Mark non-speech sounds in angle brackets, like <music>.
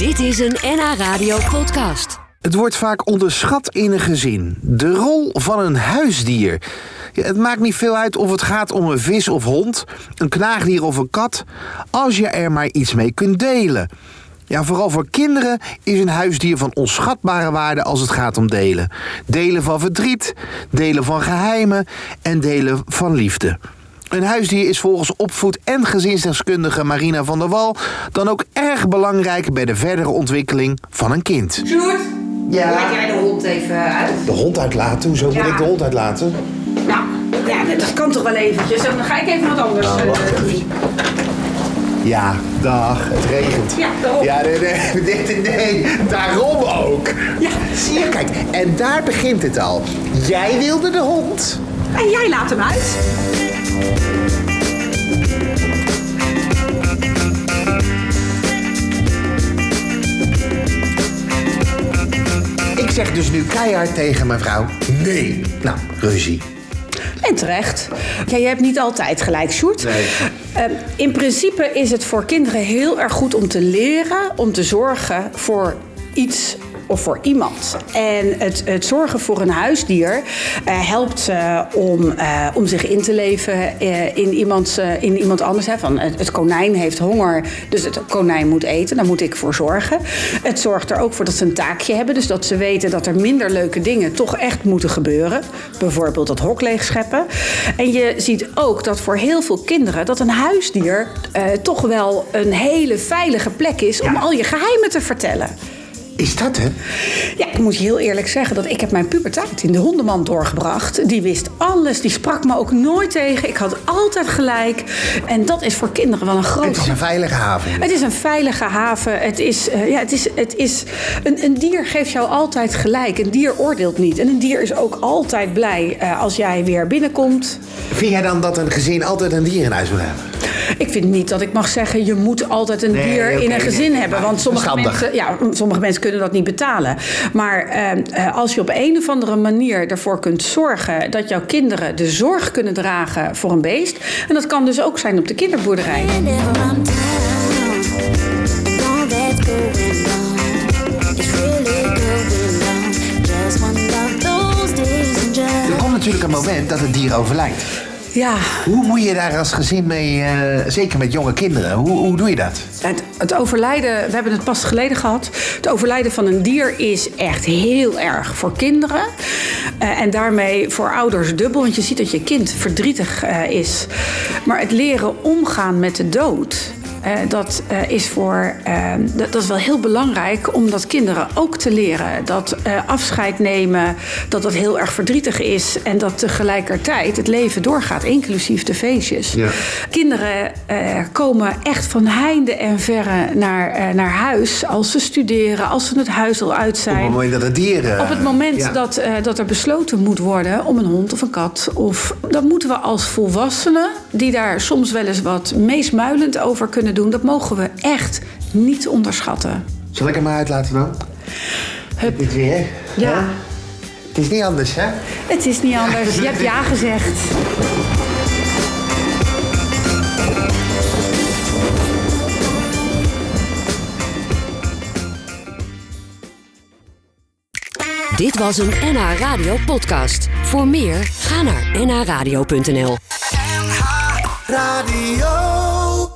Dit is een NH Radio podcast. Het wordt vaak onderschat in een gezin. De rol van een huisdier. Ja, het maakt niet veel uit of het gaat om een vis of hond, een knaagdier of een kat, als je er maar iets mee kunt delen. Ja, vooral voor kinderen is een huisdier van onschatbare waarde als het gaat om delen. Delen van verdriet, delen van geheimen en delen van liefde. Een huisdier is volgens opvoed- en gezinsdeskundige Marina van der Wal dan ook erg belangrijk bij de verdere ontwikkeling van een kind. Sjoerd, Ja. laat jij de hond even uit? De hond uitlaten? Hoezo moet Ja. ik de hond uitlaten? Nou, ja, dat kan toch wel eventjes. Dan ga ik even wat anders Nou, eh, wacht even. doen. Ja, dag, het regent. Ja, daarom. Ja, nee, nee, <laughs> nee, nee, daarom ook. Ja. Zie je, kijk, en daar begint het al. Jij wilde de hond. En jij laat hem uit. Ik zeg dus nu keihard tegen mijn vrouw, nee. Nou, ruzie. En terecht. Ja, je hebt niet altijd gelijk, Sjoerd. Nee. Eh, in principe is het voor kinderen heel erg goed om te leren, om te zorgen voor iets of voor iemand. En het, het zorgen voor een huisdier eh, helpt ze om, eh, om zich in te leven in, iemand, in iemand anders. Hè. Van, het, het konijn heeft honger, dus het konijn moet eten. Daar moet ik voor zorgen. Het zorgt er ook voor dat ze een taakje hebben. Dus dat ze weten dat er minder leuke dingen toch echt moeten gebeuren. Bijvoorbeeld het hok leegscheppen. En je ziet ook dat voor heel veel kinderen... dat een huisdier toch wel een hele veilige plek is... om al je geheimen te vertellen. Is dat het? Ja, ik moet je heel eerlijk zeggen dat ik heb mijn puberteit in de hondenmand doorgebracht. Die wist alles, die sprak me ook nooit tegen. Ik had altijd gelijk. En dat is voor kinderen wel een groot... Het is een veilige haven. Het is een veilige haven. Het is, eh, ja, het is, het is, een, een dier geeft jou altijd gelijk. Een dier oordeelt niet. En een dier is ook altijd blij eh, als jij weer binnenkomt. Vind jij dan dat een gezin altijd een dier in huis moet hebben? Ik vind niet dat ik mag zeggen, je moet altijd een Nee, dier in een gezin nee, hebben. Want sommige verstandig. mensen, ja, sommige mensen kunnen dat niet betalen. Maar eh, eh, als je op een of andere manier ervoor kunt zorgen dat jouw kinderen de zorg kunnen dragen voor een beest. En dat kan dus ook zijn op de kinderboerderij. Er komt natuurlijk een moment dat het dier overlijdt. Ja, Hoe moet je daar als gezin mee, eh, zeker met jonge kinderen, hoe, hoe doe je dat? Het, het overlijden, we hebben het pas geleden gehad. Het overlijden van een dier is echt heel erg voor kinderen. Eh, en daarmee voor ouders dubbel. Want je ziet dat je kind verdrietig eh, is. Maar het leren omgaan met de dood. Eh, dat, eh, is voor, eh, dat, dat is wel heel belangrijk om dat kinderen ook te leren. Dat eh, afscheid nemen, dat dat heel erg verdrietig is. En dat tegelijkertijd het leven doorgaat, inclusief de feestjes. Ja. Kinderen komen echt van heinde en verre naar, naar huis als ze studeren, als ze het huis al uit Op zijn. het moment dat het dier... eh, Op het moment ja. dat, dat er besloten moet worden om een hond of een kat. Of, dan moeten we als volwassenen, die daar soms wel eens wat meesmuilend over kunnen doen, dat mogen we echt niet onderschatten. Zal ik hem maar uitlaten dan? Hup. Dit weer? Ja, Het is niet anders, hè? het is niet anders. Je hebt ja <laughs> gezegd. Dit was een NH Radio podcast. Voor meer, ga naar nhradio.nl. Radio.